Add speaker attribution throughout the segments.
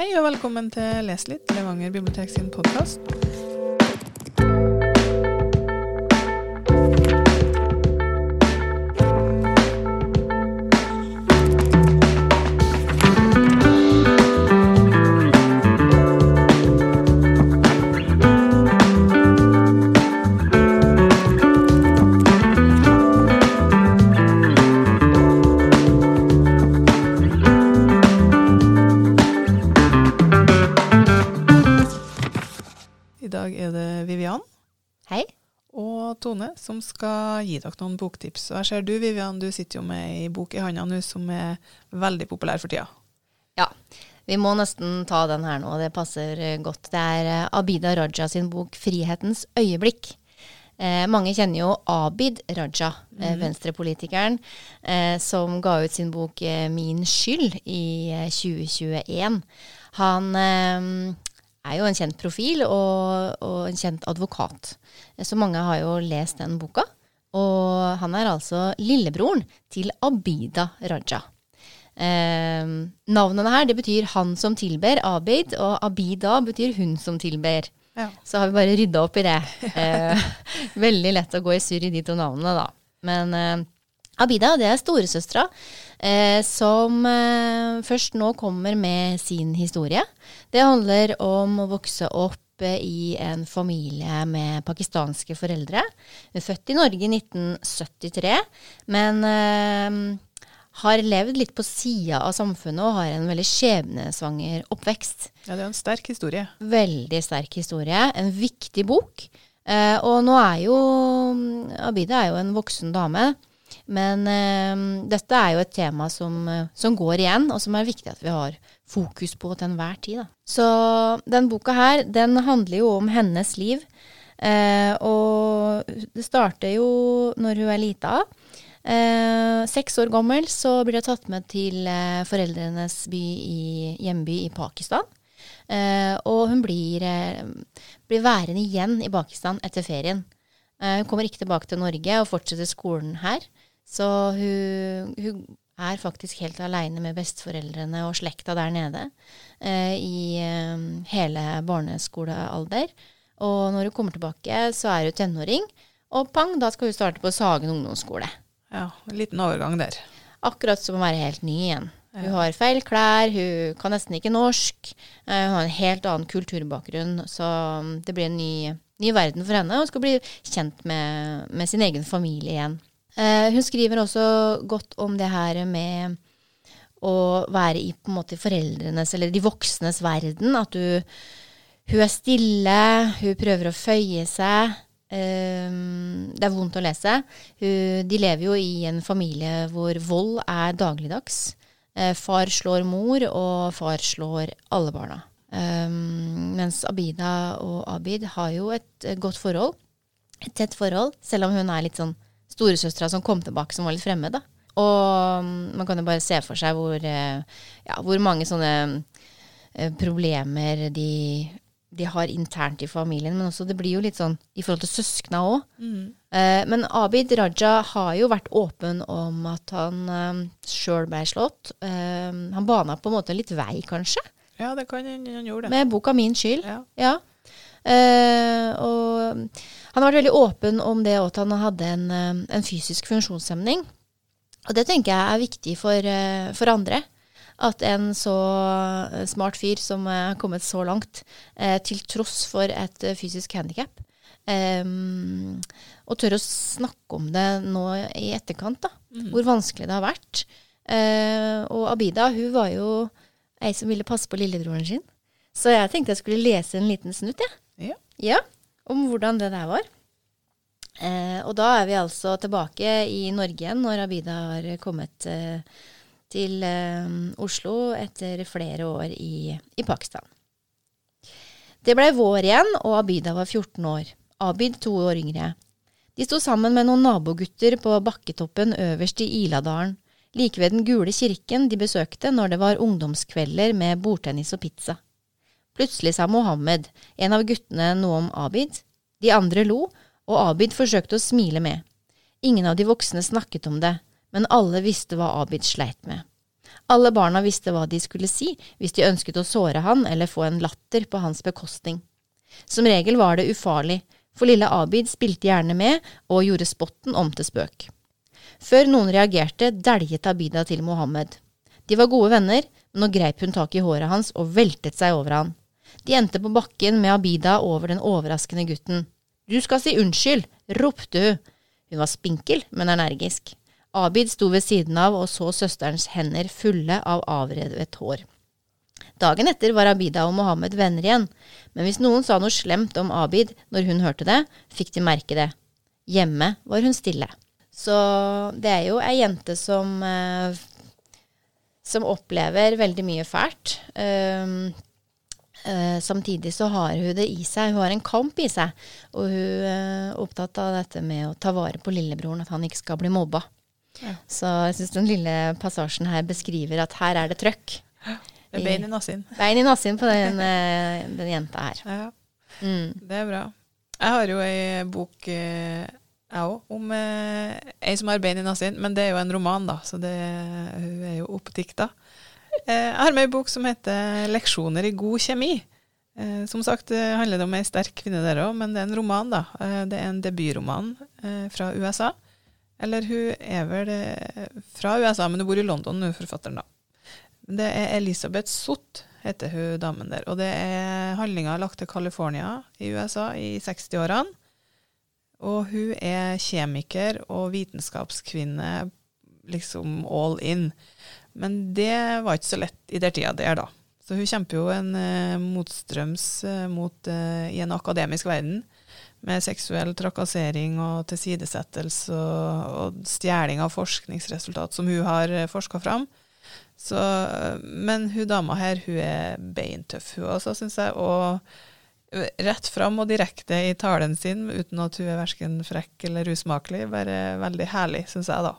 Speaker 1: Hei og velkommen til Les litt, Levanger bibliotek sin podkast. Som skal gi dere noen boktips. Og jeg ser du, Vivian, du sitter jo med ei bok i handa nå som er veldig populær for tida.
Speaker 2: Ja, vi må nesten ta den her nå, det passer eh, godt. Det er eh, Abida Raja sin bok 'Frihetens øyeblikk'. Eh, mange kjenner jo Abid Raja, eh, venstrepolitikeren, eh, som ga ut sin bok eh, 'Min skyld' i eh, 2021. Han er jo en kjent profil og, og en kjent advokat, så mange har jo lest den boka. Og han er altså lillebroren til Abida Raja. Eh, navnene her det betyr 'han som tilber', Abid, og Abida betyr 'hun som tilber'.
Speaker 1: Ja.
Speaker 2: Så har vi bare rydda opp i det. Eh, veldig lett å gå i surr i de to navnene, da. Men eh, Abida, det er storesøstera eh, som eh, først nå kommer med sin historie. Det handler om å vokse opp eh, i en familie med pakistanske foreldre. Hun er født i Norge i 1973, men eh, har levd litt på sida av samfunnet og har en veldig skjebnesvanger oppvekst.
Speaker 1: Ja, det er en sterk historie.
Speaker 2: Veldig sterk historie. En viktig bok. Eh, og nå er jo Abida er jo en voksen dame. Men eh, dette er jo et tema som, eh, som går igjen, og som er viktig at vi har fokus på til enhver tid. Da. Så den boka her, den handler jo om hennes liv. Eh, og det starter jo når hun er lita. Eh, seks år gammel så blir hun tatt med til eh, foreldrenes by i, hjemby i Pakistan. Eh, og hun blir, blir værende igjen i Pakistan etter ferien. Hun kommer ikke tilbake til Norge og fortsetter skolen her. Så hun, hun er faktisk helt aleine med besteforeldrene og slekta der nede eh, i eh, hele barneskolealder. Og når hun kommer tilbake, så er hun tenåring. Og pang, da skal hun starte på Sagen ungdomsskole.
Speaker 1: Ja, en liten overgang der.
Speaker 2: Akkurat som å være helt ny igjen. Hun har feil klær, hun kan nesten ikke norsk. eh, Hun har en helt annen kulturbakgrunn, så mm, det blir en ny, ny verden for henne. Hun skal bli kjent med, med sin egen familie igjen. Eh, hun skriver også godt om det her med å være i på en måte foreldrenes, eller de voksnes verden. At du, hun er stille, hun prøver å føye seg. Um, det er vondt å lese. De lever jo i en familie hvor vold er dagligdags. Eh, far slår mor, og far slår alle barna. Mens Abida og Abid har jo et eh, godt forhold. Et tett forhold, selv om hun er litt sånn storesøstera som kom tilbake som var litt fremmed. da. Og um, man kan jo bare se for seg hvor, eh, ja, hvor mange sånne eh, problemer de de har internt i familien, men også det blir jo litt sånn i forhold til søskna òg. Eh, men Abid Raja har jo vært åpen om at han eh, sjøl ble slått. Eh, han bana på en måte litt vei, kanskje,
Speaker 1: Ja, det kan han gjøre.
Speaker 2: med boka 'Min skyld'.
Speaker 1: Ja.
Speaker 2: Ja. Eh, og han har vært veldig åpen om det at han hadde en, eh, en fysisk funksjonshemning. Og det tenker jeg er viktig for, eh, for andre. At en så smart fyr som har kommet så langt, eh, til tross for et fysisk handikap, eh, og tør å snakke om det nå i etterkant, da. Hvor vanskelig det har vært. Eh, og Abida, hun var jo ei som ville passe på lillebroren sin. Så jeg tenkte jeg skulle lese en liten snutt, jeg.
Speaker 1: Ja.
Speaker 2: Ja, om hvordan det der var. Eh, og da er vi altså tilbake i Norge igjen, når Abida har kommet eh, til eh, Oslo etter flere år i, i Pakistan. Det blei vår igjen, og Abida var 14 år. Abid to år yngre. De sto sammen med noen nabogutter på bakketoppen øverst i Iladalen, like ved den gule kirken de besøkte når det var ungdomskvelder med bordtennis og pizza. Plutselig sa Mohammed, en av guttene, noe om Abid. De andre lo, og Abid forsøkte å smile med. Ingen av de voksne snakket om det, men alle visste hva Abid sleit med. Alle barna visste hva de skulle si hvis de ønsket å såre han eller få en latter på hans bekostning. Som regel var det ufarlig, for lille Abid spilte gjerne med og gjorde spotten om til spøk. Før noen reagerte, dæljet Abida til Mohammed. De var gode venner, men nå greip hun tak i håret hans og veltet seg over han. De endte på bakken med Abida over den overraskende gutten. Du skal si unnskyld, ropte hun. Hun var spinkel, men energisk. Abid sto ved siden av og så søsterens hender fulle av avrevet hår. Dagen etter var Abida og Mohammed venner igjen, men hvis noen sa noe slemt om Abid når hun hørte det, fikk de merke det. Hjemme var hun stille. Så det er jo ei jente som eh, som opplever veldig mye fælt. Um, samtidig så har hun det i seg. Hun har en kamp i seg. Og hun er opptatt av dette med å ta vare på lillebroren, at han ikke skal bli mobba. Ja. Så jeg syns den lille passasjen her beskriver at her er det trøkk.
Speaker 1: Det er bein i nassen.
Speaker 2: Bein i nassen på den, eh, den, jenta her.
Speaker 1: Ja, mm. Det er bra. Jeg har jo ei bok eh, jeg òg, om eh, ei som har bein i nassen. Men det er jo en roman, da, så det, hun er jo oppdikta. Eh, jeg har med ei bok som heter 'Leksjoner i god kjemi'. Eh, som sagt handler det om ei sterk kvinne der òg, men det er en roman, da. Eh, det er en debutroman eh, fra USA. Eller hun er vel eh, fra USA, men hun bor i London, hun forfatteren, da. Det er Elisabeth Sott, heter hun damen der. Og det er handlinga lagt til California i USA i 60-årene. Og hun er kjemiker og vitenskapskvinne, liksom all in. Men det var ikke så lett i den tida der, da. Så hun kjemper jo en uh, motstrøms uh, mot, uh, i en akademisk verden, med seksuell trakassering og tilsidesettelse og, og stjeling av forskningsresultat som hun har forska fram. Så, men hun dama her, hun er beintøff, hun også, syns jeg. og rett fram og direkte i talen sin, uten at hun er verken frekk eller usmakelig. Bare veldig herlig, syns jeg, da.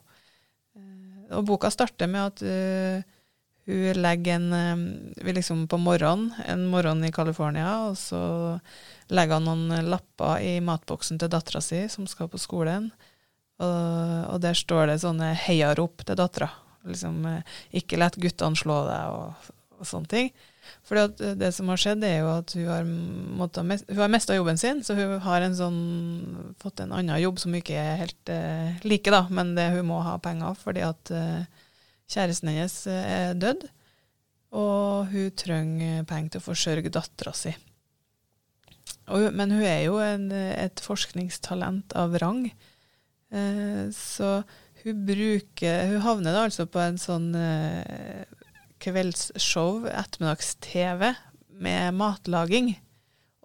Speaker 1: Eh, og boka starter med at uh, hun legger en uh, liksom på morgenen, en morgen i California, og så legger han noen lapper i matboksen til dattera si, som skal på skolen. Og, og der står det sånne heiarop til dattera. Liksom, uh, ikke lett guttene slå deg, og, og sånne ting. For det som har skjedd, er jo at hun har, måttet, hun har mista jobben sin, så hun har en sånn, fått en annen jobb som hun ikke er helt uh, like, da, men det, hun må ha penger fordi at uh, kjæresten hennes uh, er død, Og hun trenger penger til å forsørge dattera si. men hun er jo en, et forskningstalent av rang. så hun bruker Hun havner da altså på en sånn kveldsshow, ettermiddags-TV, med matlaging.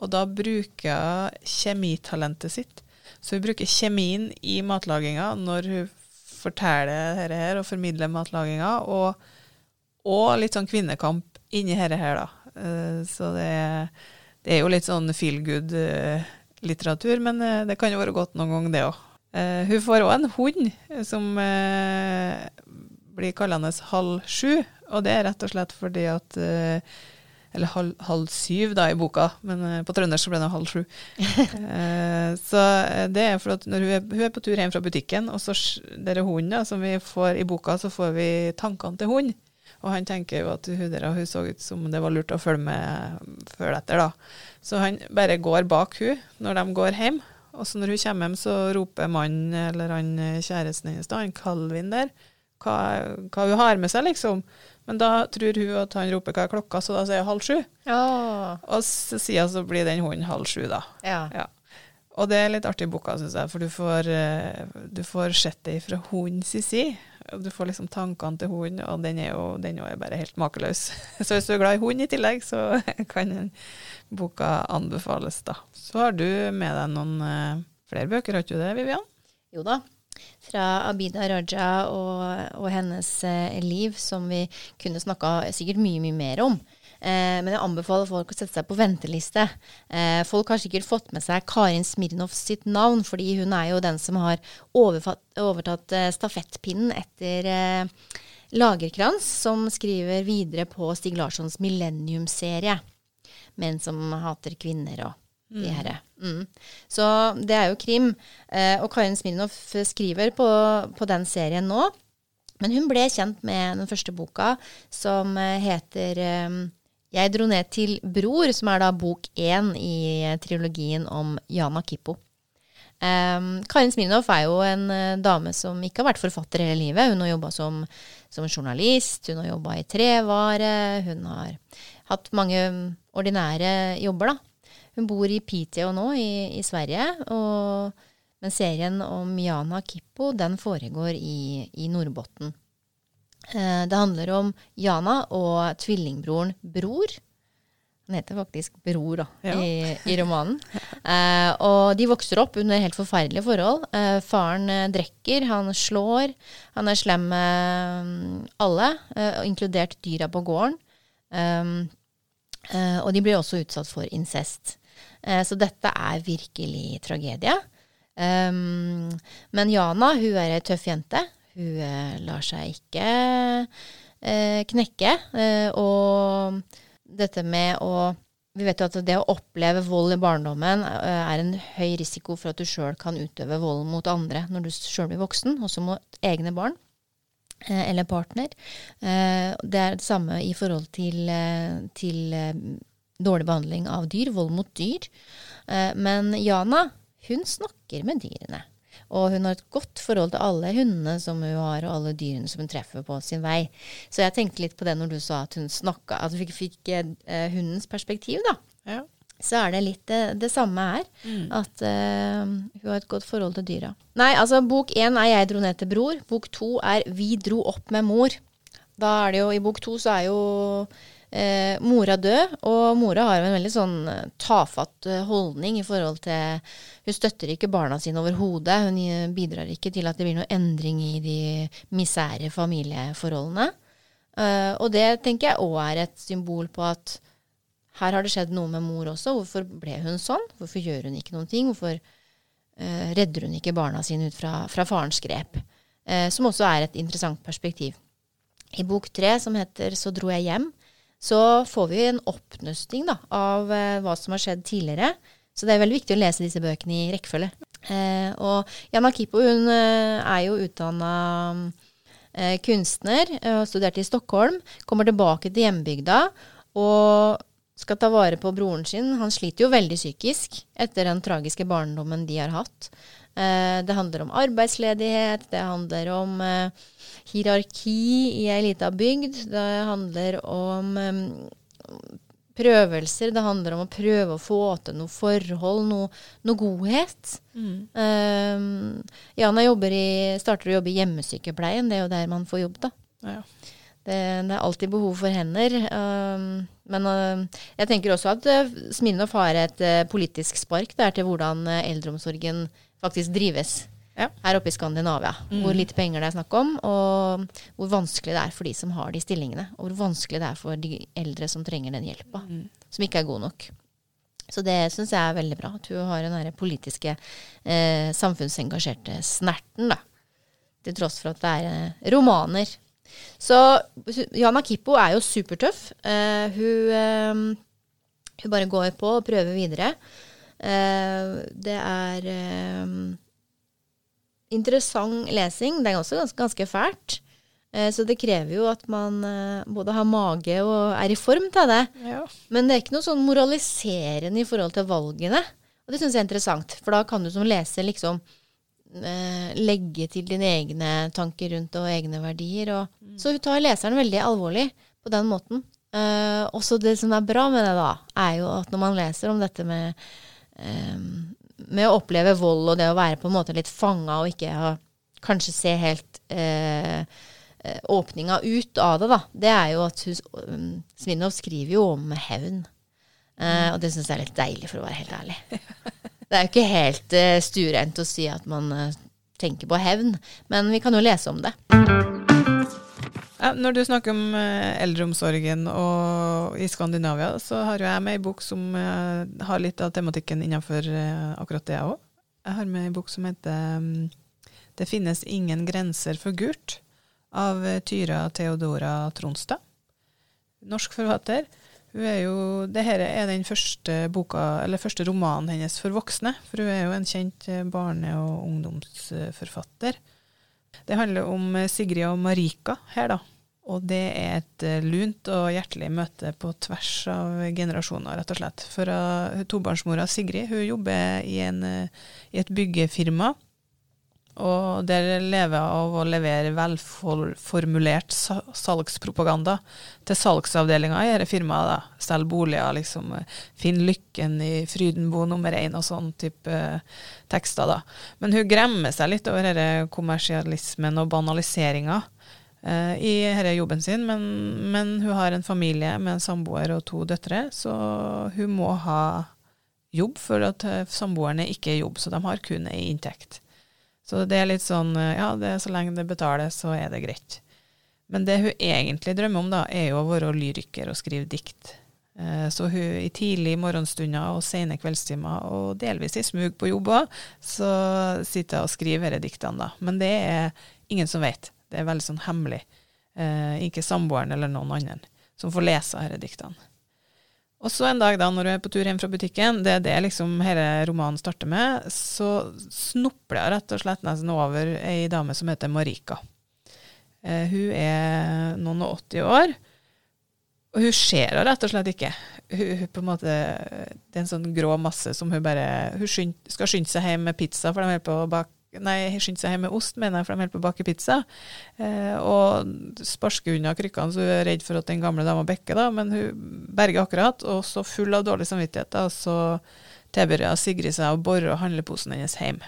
Speaker 1: Og da bruker hun kjemitalentet sitt. Så hun bruker kjemien i matlaginga når hun forteller dette her og formidler matlaginga, og, og litt sånn kvinnekamp inni dette her, da. Eh, så det, det, er jo litt sånn feel good-litteratur, men eh, det kan jo være godt noen gang, det òg. Eh, hun får òg en hund som blir kallende halv sju, og det er rett og slett fordi at eh, Eller halv, halv syv da i boka, men eh, på trøndersk så ble det halv sju. Eh, så det er for at når hun er, hun er, på tur hjem fra butikken, og så dere hunden da, som vi får i boka, så får vi tankene til hund. Og han tenker jo at hun der hun så ut som det var lurt å følge med før etter, da. Så han bare går bak hun når de går hjem. Og så når hun kommer hjem, så roper mannen eller han kjæresten hennes, da, han Calvin der, hva, hva, hun har med seg, liksom. Men da tror hun at han roper hva er klokka, så da sier hun halv sju.
Speaker 2: Ja.
Speaker 1: Og så sier så blir den hunden halv sju, da.
Speaker 2: Ja.
Speaker 1: ja. Og det er litt artig i boka, syns jeg, for du får, eh, du får sett det fra hundens side. Du får liksom tankene til hunden, og den er jo den er bare helt makeløs. Så hvis du er glad i hund i tillegg, så kan boka anbefales, da. Så har du med deg noen uh, flere bøker, har ikke du det, Vivian?
Speaker 2: Jo da fra Abida Raja og, og hennes eh, liv, som vi kunne snakka sikkert mye, mye mer om. Eh, men jeg anbefaler folk å sette seg på venteliste. Eh, folk har sikkert fått med seg Karin Smirnov sitt navn, fordi hun er jo den som har overtatt eh, stafettpinnen etter eh, Lagerkrans, som skriver videre på Stig Larssons Millennium-serie. Menn som hater kvinner og de mm. herre. Mm. Så det er jo krim. Eh, og Karin Smirnov skriver på, på, den serien nå. Men hun ble kjent med den første boka, som eh, heter eh, Jeg dro ned til Bror, som er da bok én i eh, trilogien om Jana Kippo. Um, Karin Smirnov er jo en uh, dame som ikke har vært forfatter hele livet. Hun har jobba som, som, journalist, hun har jobba i trevare, hun har hatt mange ordinære jobber, da. Hun bor i Piteå nå, i, i Sverige. og men serien om Jana Kippo den foregår i, i Nordbotten. Eh, det handler om Jana og tvillingbroren Bror. Han heter faktisk Bror da, ja. i, i, romanen. Eh, og de vokser opp under helt forferdelige forhold. Eh, faren eh, drikker, han slår. Han er slem med alle, eh, inkludert dyra på gården. Eh, og de blir også utsatt for incest. Så dette er virkelig tragedie. Um, men Jana hun er ei tøff jente. Hun uh, lar seg ikke uh, knekke. Og dette med å Vi vet jo at det å oppleve vold i barndommen er en høy risiko for at du sjøl kan utøve vold mot andre når du sjøl blir voksen, også mot egne barn eller partner. Det er det samme i forhold til, til dårlig behandling av dyr, vold mot dyr. Men Jana hun snakker med dyrene. Og hun har et godt forhold til alle hundene som hun har, og alle dyrene som hun treffer på sin vei. Så jeg tenkte litt på det når du sa at hun snakka, at hun fikk, fikk eh, hundens perspektiv, da. Ja. Så er det litt det, det samme her. Mm. At eh, hun har et godt forhold til dyra. Nei, altså bok én er 'Jeg dro ned til bror'. Bok to er 'Vi dro opp med mor'. Da er det jo, I bok to så er jo Eh, mora død, og mora har en veldig sånn eh, tafatt eh, holdning i forhold til Hun støtter ikke barna sine overhodet. Hun eh, bidrar ikke til at det blir noe endring i de misære familieforholdene. Eh, og det tenker jeg òg er et symbol på at her har det skjedd noe med mor også. Hvorfor ble hun sånn? Hvorfor gjør hun ikke noen ting? Hvorfor eh, redder hun ikke barna sine ut fra, fra farens grep? som også er et interessant perspektiv. I bok tre, som heter Så dro jeg hjem, så får vi en oppnøsting da, av eh, hva som har skjedd tidligere. Så det er veldig viktig å lese disse bøkene i rekkefølge. Eh, og Jana Kipo hun eh, er jo utdanna eh, kunstner og studerte i Stockholm. Kommer tilbake til hjembygda og skal ta vare på broren sin. Han sliter jo veldig psykisk etter den tragiske barndommen de har hatt. Eh, det handler om arbeidsledighet, det handler om eh, hierarki i ei lita bygd. Det handler om um, prøvelser. Det handler om å prøve å få til noe forhold, noe, noe godhet. Mm. Um, Jana i, starter å jobbe i hjemmesykepleien. Det er jo der man får jobb, da. Ja. Det, det, er alltid behov for hender. Um, men uh, jeg tenker også at uh, Smirnov har et uh, politisk spark der til hvordan uh, eldreomsorgen faktisk drives ja. her oppe i Skandinavia. Mm. Hvor lite penger det er snakk om, og hvor vanskelig det er for de som har de stillingene. Og hvor vanskelig det er for de eldre som trenger den hjelpa, mm. som ikke er god nok. Så det syns jeg er veldig bra, at hun har den politiske, eh, samfunnsengasjerte snerten, da. Til tross for at det er eh, romaner. Så Jana Kippo er jo supertøff. Eh, hun, eh, hun, bare går på og prøver videre. Eh, det er eh, interessant lesing. Det er også ganske, ganske fælt. Eh, så det krever jo at man både har mage og er i form til det. Ja. Men det er ikke noe sånn moraliserende i forhold til valgene. Og det syns jeg er interessant, for da kan du som leser liksom eh, legge til dine egne tanker rundt og egne verdier. Og, mm. Så hun tar leseren veldig alvorlig på den måten. Eh, også det som er bra med det, da, er jo at når man leser om dette med med å oppleve vold og det å være på en måte litt fanga og ikke ha, kanskje se helt eh, eh åpninga ut av det, da, det er jo at hun, Svinov skriver jo om hevn. Eh, og det syns jeg er litt deilig, for å være helt ærlig. Det er jo ikke helt eh, stuereint å si at man eh, tenker på hevn, men vi kan jo lese om det.
Speaker 1: Når du snakker om eh, eldreomsorgen og i Skandinavia, så har jeg med ei bok som eh, har litt av tematikken innenfor eh, akkurat det, jeg òg. Jeg har med ei bok som heter mm, 'Det finnes ingen grenser for gult', av Tyra Theodora Tronstad. Norsk forfatter. Hun er jo, Dette er den første, boka, første romanen hennes for voksne, for hun er jo en kjent barne- og ungdomsforfatter. Det handler om Sigrid og Marika her, da. Og det er et eh, lunt og hjertelig møte på tvers av generasjoner, rett og slett. For uh, tobarnsmora Sigrid hun jobber i, en, uh, i et byggefirma. Og der lever av å levere velformulert salgspropaganda til salgsavdelinga i dette firmaet. Selg boliger, liksom. Finn lykken i Frydenbo nummer én og sånn type uh, tekster. da. Men hun gremmer seg litt over denne kommersialismen og banaliseringa i denne jobben sin, men, men, hun har en familie med en samboer og to døtre, så hun må ha jobb, for at eh, samboerne ikke er jobb, så de har kun ei inntekt. Så det er litt sånn eh, ja, det så lenge det betales, så er det greit. Men det hun egentlig drømmer om, da, er jo å være lyriker og skrive dikt. Så hun i tidlig morgenstunder og sene kveldstimer, og delvis i smug på jobb òg, så sitter hun og skriver disse diktene, da. Men det er ingen som vet. Det er veldig sånn hemmelig. Eh, ikke samboeren eller noen andre som får lese disse diktene. Og så en dag da, når du er på tur hjem fra butikken, det er det liksom hele romanen starter med, så snupler jeg rett og slett nesten over ei dame som heter Marika. Eh, hun er noen og 80 år, og hun ser henne rett og slett ikke. Hun, hun, på en måte, Det er en sånn grå masse som hun bare Hun skynd, skal skynde seg hjem med pizza, for de holder på å bake Nei, skynde seg hjem med ost, mener jeg, for de holder på å bake pizza. Eh, og sparsker unna krykkene, så hun er redd for at den gamle dama bekker, da. Men hun berger akkurat, og så full av dårlig samvittighet, da, så tilbyr Sigrid seg å bore handleposen hennes hjem.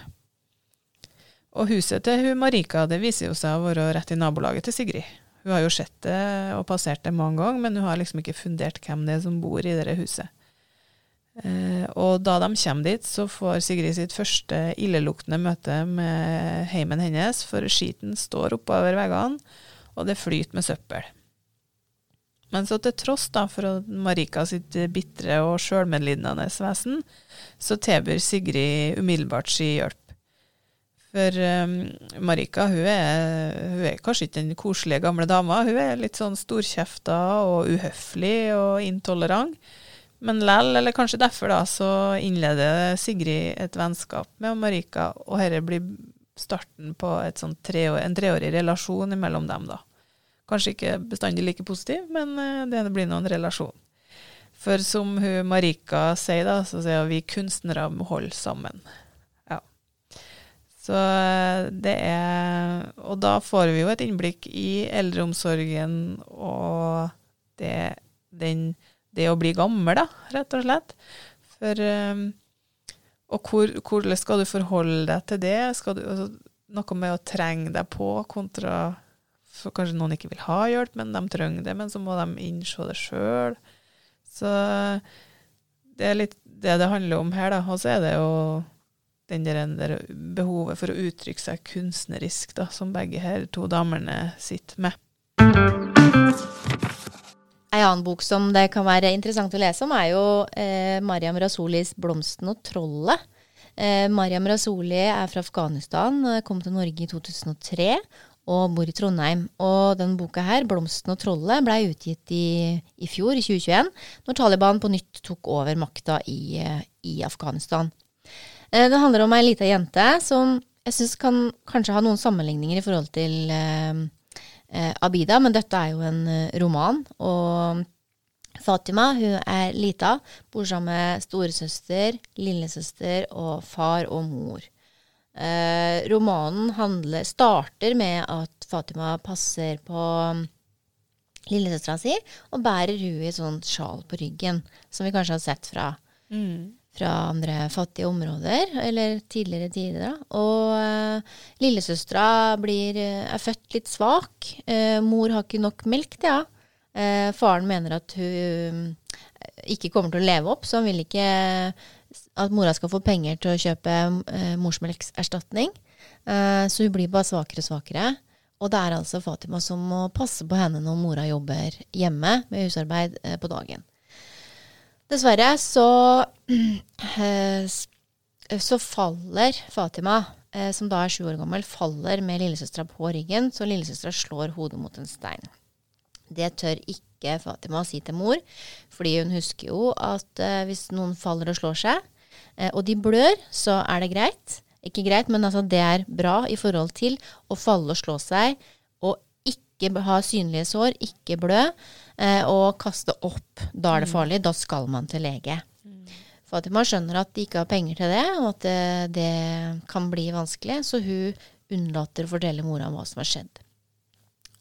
Speaker 1: Og huset til hun Marika det viser jo seg å være rett i nabolaget til Sigrid. Hun har jo sett det og passert det mange ganger, men hun har liksom ikke fundert hvem det er som bor i det huset. Eh, og da de kommer dit, så får Sigrid sitt første illeluktende møte med heimen hennes, for skiten står oppover veggene, og det flyter med søppel. Men så til tross da for Marika sitt bitre og sjølmedlidende vesen, så tilbyr Sigrid umiddelbart si hjelp. For um, Marika hun er, hun er, kanskje ikke den koselige gamle dama, hun er litt sånn storkjefta og uhøflig og intolerant. Men lell, eller kanskje derfor, da, så innleder Sigrid et vennskap med Marika, og dette blir starten på treår, en treårig relasjon mellom dem, da. Kanskje ikke bestandig like positiv, men eh, det blir nå en relasjon. For som hun Marika sier, da, så sier vi kunstnere må holde sammen. Ja. Så eh, det er Og da får vi jo et innblikk i eldreomsorgen og det, den det å bli gammel, da, rett og slett. For um, Og hvor, skal du forholde deg til det? Skal du, altså, noe med å trenge deg på kontra For kanskje noen ikke vil ha hjelp, men de trenger det, men så må de innse det sjøl. Så det er litt det det handler om her, da. Og så er det jo den der, der behovet for å uttrykke seg kunstnerisk, da, som begge her to damene sitter med.
Speaker 2: En annen bok som det kan være interessant å lese om, er jo eh, Mariam Rasulis 'Blomsten og trollet'. Eh, Mariam Rasuli er fra Afghanistan, kom til Norge i 2003 og bor i Trondheim. Og denne boka her, 'Blomsten og trollet', ble utgitt i, i fjor, i 2021, når Taliban på nytt tok over makta i, i Afghanistan. Eh, det handler om ei lita jente som jeg syns kan kanskje ha noen sammenligninger i forhold til eh, eh, Abida, men dette er jo en eh, roman. Og Fatima hun er lita, bor sammen med storesøster, lillesøster og far og mor. Eh, romanen handler, starter med at Fatima passer på mm, lillesøstera si og bærer hun i et sånt sjal på ryggen, som vi kanskje har sett fra mm fra andre fattige områder, eller tidligere tider. Da. Og uh, lillesøstera uh, er født litt svak. Uh, mor har ikke nok melk til henne. Uh, faren mener at hun ikke kommer til å leve opp, så han vil ikke at mora skal få penger til å kjøpe morsmelkserstatning. så hun blir bare svakere og svakere. Og det er altså Fatima som må passe på henne når mora jobber hjemme med husarbeid på dagen. Dessverre så, eh, så faller Fatima, eh, som da er sju år gammel, faller med lillesøstera på ryggen, så lillesøstera slår hodet mot en stein. Det tør ikke Fatima si til mor, fordi hun husker jo at eh, hvis noen faller og slår seg, og de blør, så er det greit. ikke greit, men altså det er bra i forhold til å falle og slå seg, og ikke ha synlige sår, ikke blø, og kaste opp. Da er det farlig. Da skal man til lege. Fatima skjønner at de ikke har penger til det, og at det, det kan bli vanskelig, så hun unnlater å fortelle mora om hva som har skjedd.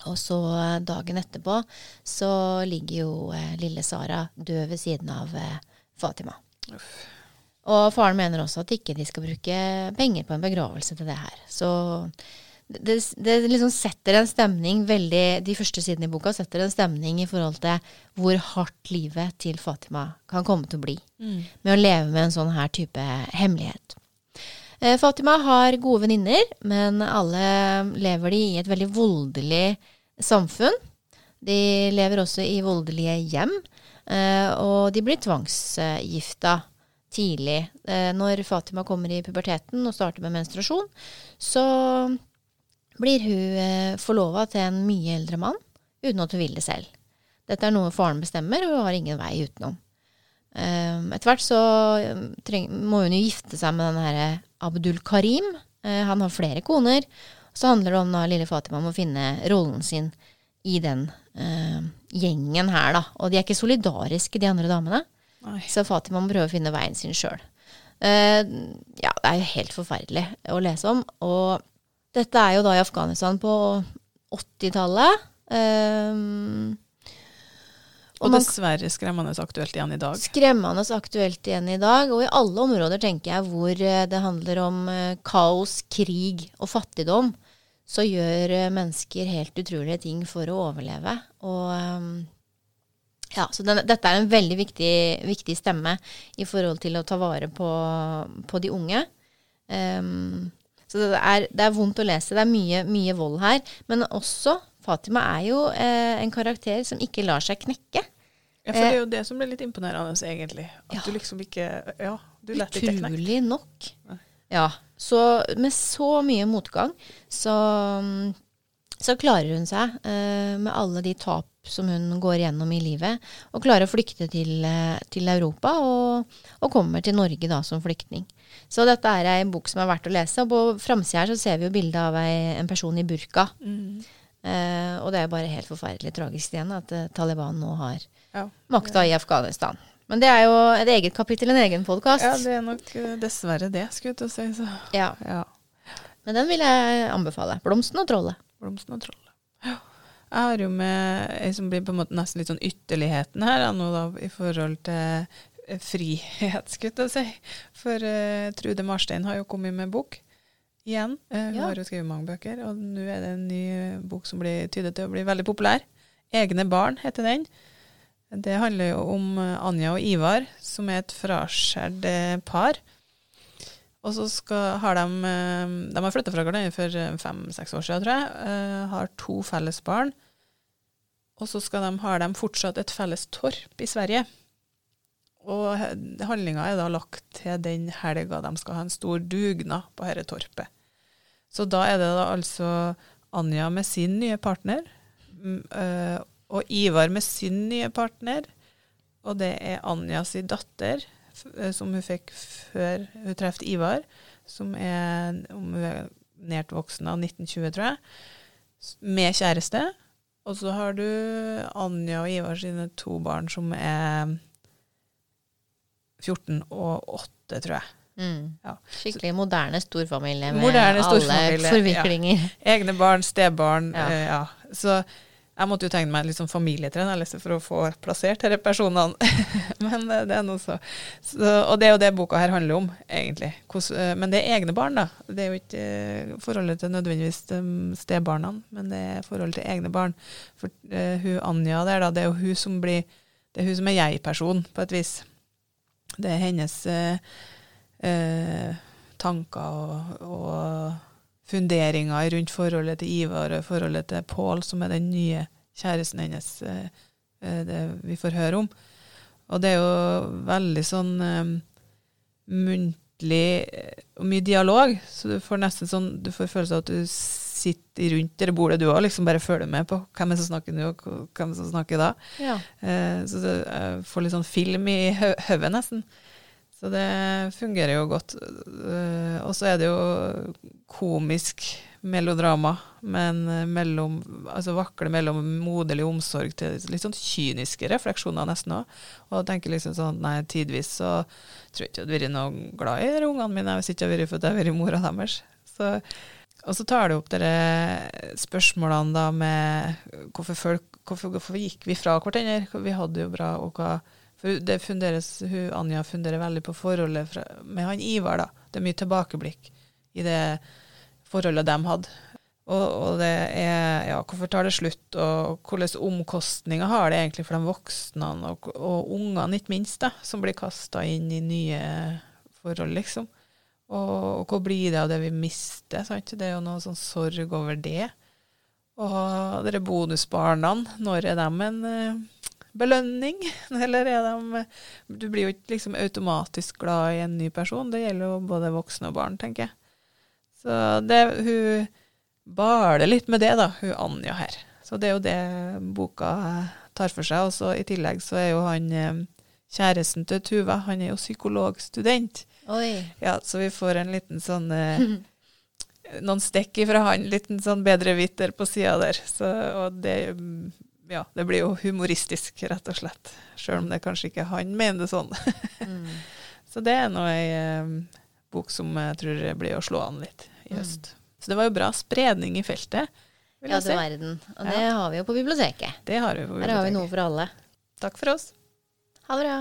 Speaker 2: Og så eh, dagen etterpå så ligger jo eh, lille Sara død ved siden av eh, Fatima. Og faren mener også at ikke de skal bruke penger på en begravelse til det her. Så det, det liksom setter en stemning veldig De første sidene i boka setter en stemning i forhold til hvor hardt livet til Fatima kan komme til å bli.
Speaker 1: Mm.
Speaker 2: Med å leve med en sånn her type hemmelighet. Eh, Fatima har gode venninner, men alle lever de i et veldig voldelig samfunn. De lever også i voldelige hjem, eh, og de blir tvangsgifta tidlig. Eh, når Fatima kommer i puberteten og starter med menstruasjon, så blir hun eh, forlova til en mye eldre mann uten at hun vil det selv. Dette er noe faren bestemmer, og hun har ingen vei utenom. Um, Etter hvert så um, må hun jo gifte seg med den herre Abdul Karim. Uh, han har flere koner. Så handler det om da lille Fatima om å finne rollen sin i den gjengen her, da. Og de er ikke solidariske, de andre damene.
Speaker 1: Oi.
Speaker 2: Så Fatima må prøve å finne veien sin sjøl. Ja, det er jo helt forferdelig å lese om. Og dette er jo da i Afghanistan på 80-tallet. Um,
Speaker 1: Og
Speaker 2: og
Speaker 1: dessverre skremmende aktuelt igjen i dag.
Speaker 2: Skremmende aktuelt igjen i dag, og i alle områder tenker jeg hvor eh, det handler om eh, kaos, krig og fattigdom, så gjør eh, mennesker helt utrolige ting for å overleve. Og eh, ja, så den, dette er en veldig viktig, viktig stemme i forhold til å ta vare på, på de unge. Ehm, så det er, det er vondt å lese. Det er mye, mye vold her. Men også Fatima er jo eh, en karakter som ikke lar seg knekke.
Speaker 1: Ja, for det er jo det som blir litt imponerende, egentlig. At
Speaker 2: Ja.
Speaker 1: du liksom ikke Ja, du lar deg ikke knekke.
Speaker 2: Utrolig nok. Ja. Så med så mye motgang, så, så klarer hun seg eh, med alle de tap som hun går gjennom i livet, og klarer å flykte til, eh, til Europa, og, og kommer til Norge da som flyktning. Så dette er ei bok som er verdt å lese, og på framsida her så ser vi jo bilde av ei, en person i burka.
Speaker 1: Mm.
Speaker 2: Eh, og det er jo bare helt forferdelig tragisk igjen at eh, Taliban nå har
Speaker 1: Ja.
Speaker 2: makta i Afghanistan. Men det er jo et eget kapittel, en egen podkast.
Speaker 1: ja, det er nok eh, dessverre det, skulle jeg til å si. Så.
Speaker 2: Ja,
Speaker 1: Ja.
Speaker 2: men den vil jeg anbefale. 'Blomsten og trollet'.
Speaker 1: Blomsten og trollet. Ja. Jeg har jo med ei som blir på en måte nesten litt sånn ytterligheten her da, nå da, i forhold til frihet, skulle jeg si. For uh, Trude Marstein har jo kommet med bok igjen. Uh, hun
Speaker 2: Ja.
Speaker 1: har jo skrevet mange bøker, og nå er det en ny eh, bok som blir tydet til å bli veldig populær. 'Egne barn' heter den. Det handler jo om Anja og Ivar, som er et fraskjært par. Og så skal, har de eh, De har flytta fra hverandre for eh, fem-seks år siden, tror jeg. eh, Har to felles barn. Og så de, har de fortsatt et felles torp i Sverige. Og handlinga er da lagt til den helga de skal ha en stor dugnad på dette torpet. Så da er det da altså Anja med sin nye partner, mm, og Ivar med sin nye partner, og det er Anja sin datter, som hun fikk før hun traff Ivar, som er om hun er nært voksen av 1920, tror jeg, med kjæreste. Og så har du Anja og Ivar sine to barn, som er 14 og 8, tror jeg. Ja.
Speaker 2: Skikkelig moderne storfamilie med
Speaker 1: Moderne
Speaker 2: alle
Speaker 1: storfamilie,
Speaker 2: forviklinger.
Speaker 1: Egne barn, stebarn.
Speaker 2: Ja.
Speaker 1: Ja. ja. Så jeg måtte jo tegne meg litt sånn familietrener liksom, for å få plassert disse personene. Men eh, det er noe så. så. Og det er jo det boka her handler om, egentlig. Eh, men det er egne barn, da. Det er jo ikke eh, forholdet til nødvendigvis stebarna, men det er forholdet til egne barn. For uh, hun Anja der, da, det er jo hun som blir Det er hun som er jeg-person, på et vis. Det er hennes uh, uh, tanker og, og funderinger rundt forholdet til Ivar og forholdet til Pål, som er den nye kjæresten hennes eh, eh, det vi får høre om. Og det er jo veldig sånn um, muntlig og mye dialog, så du får nesten sånn Du får følelse av at du sitter rundt det bordet du òg, liksom bare følger med på hvem er som snakker nå, og hvem er som snakker da.
Speaker 2: Ja.
Speaker 1: Uh, så du uh, får litt sånn film i hø- hodet, nesten. Så det fungerer jo godt. Eh, Og så er det jo komisk melodrama, men eh, mellom, altså vakle mellom moderlig omsorg til litt sånn kyniske refleksjoner nesten òg. Og tenker liksom sånn, nei, tidvis så tror jeg ikke jeg hadde vært noe glad i ungene mine hvis ikke jeg hadde vært for at jeg hadde vært mora deres. Så, og så tar du opp dere spørsmålene da med hvorfor, folk, hvorfor, hvorfor gikk vi fra hverandre? Vi hadde jo bra, og hva for det funderes, hun, Anja funderer veldig på forholdet fra, med han Ivar. da. Det er mye tilbakeblikk i det forholdet de hadde. Og, og det er ja, hvorfor tar det slutt, og hvilke omkostninger har det egentlig for de voksne og, og ungene, ikke minst, da, som blir kasta inn i nye forhold, liksom. Og, og hva blir det av det vi mister? Sant? Det er jo noe sånn sorg over det. Og dere bonusbarna, når er de en eh, belønning? Eller er de Du blir jo ikke liksom automatisk glad i en ny person. Det gjelder jo både voksne og barn, tenker jeg. Så det, hun baler litt med det, da, hun Anja her. Så det er jo det boka tar for seg. Og så i tillegg så er jo han eh, kjæresten til Tuva, han er jo psykologstudent.
Speaker 2: Oi.
Speaker 1: Ja, så vi får en liten sånn eh, Noen stikk ifra han, litt sånn bedre viter på sida der. Så, og det mm, ja, det blir jo humoristisk, rett og slett. Sjøl om det kanskje ikke han mener det sånn.
Speaker 2: Mm.
Speaker 1: Så det er nå ei eh, bok som jeg tror blir å slå an litt i høst. Så det var jo bra spredning i feltet,
Speaker 2: Ja, du verden. Og det har vi jo på biblioteket.
Speaker 1: Det har vi på biblioteket.
Speaker 2: Her har vi noe for alle.
Speaker 1: Takk for oss.
Speaker 2: Ha det bra.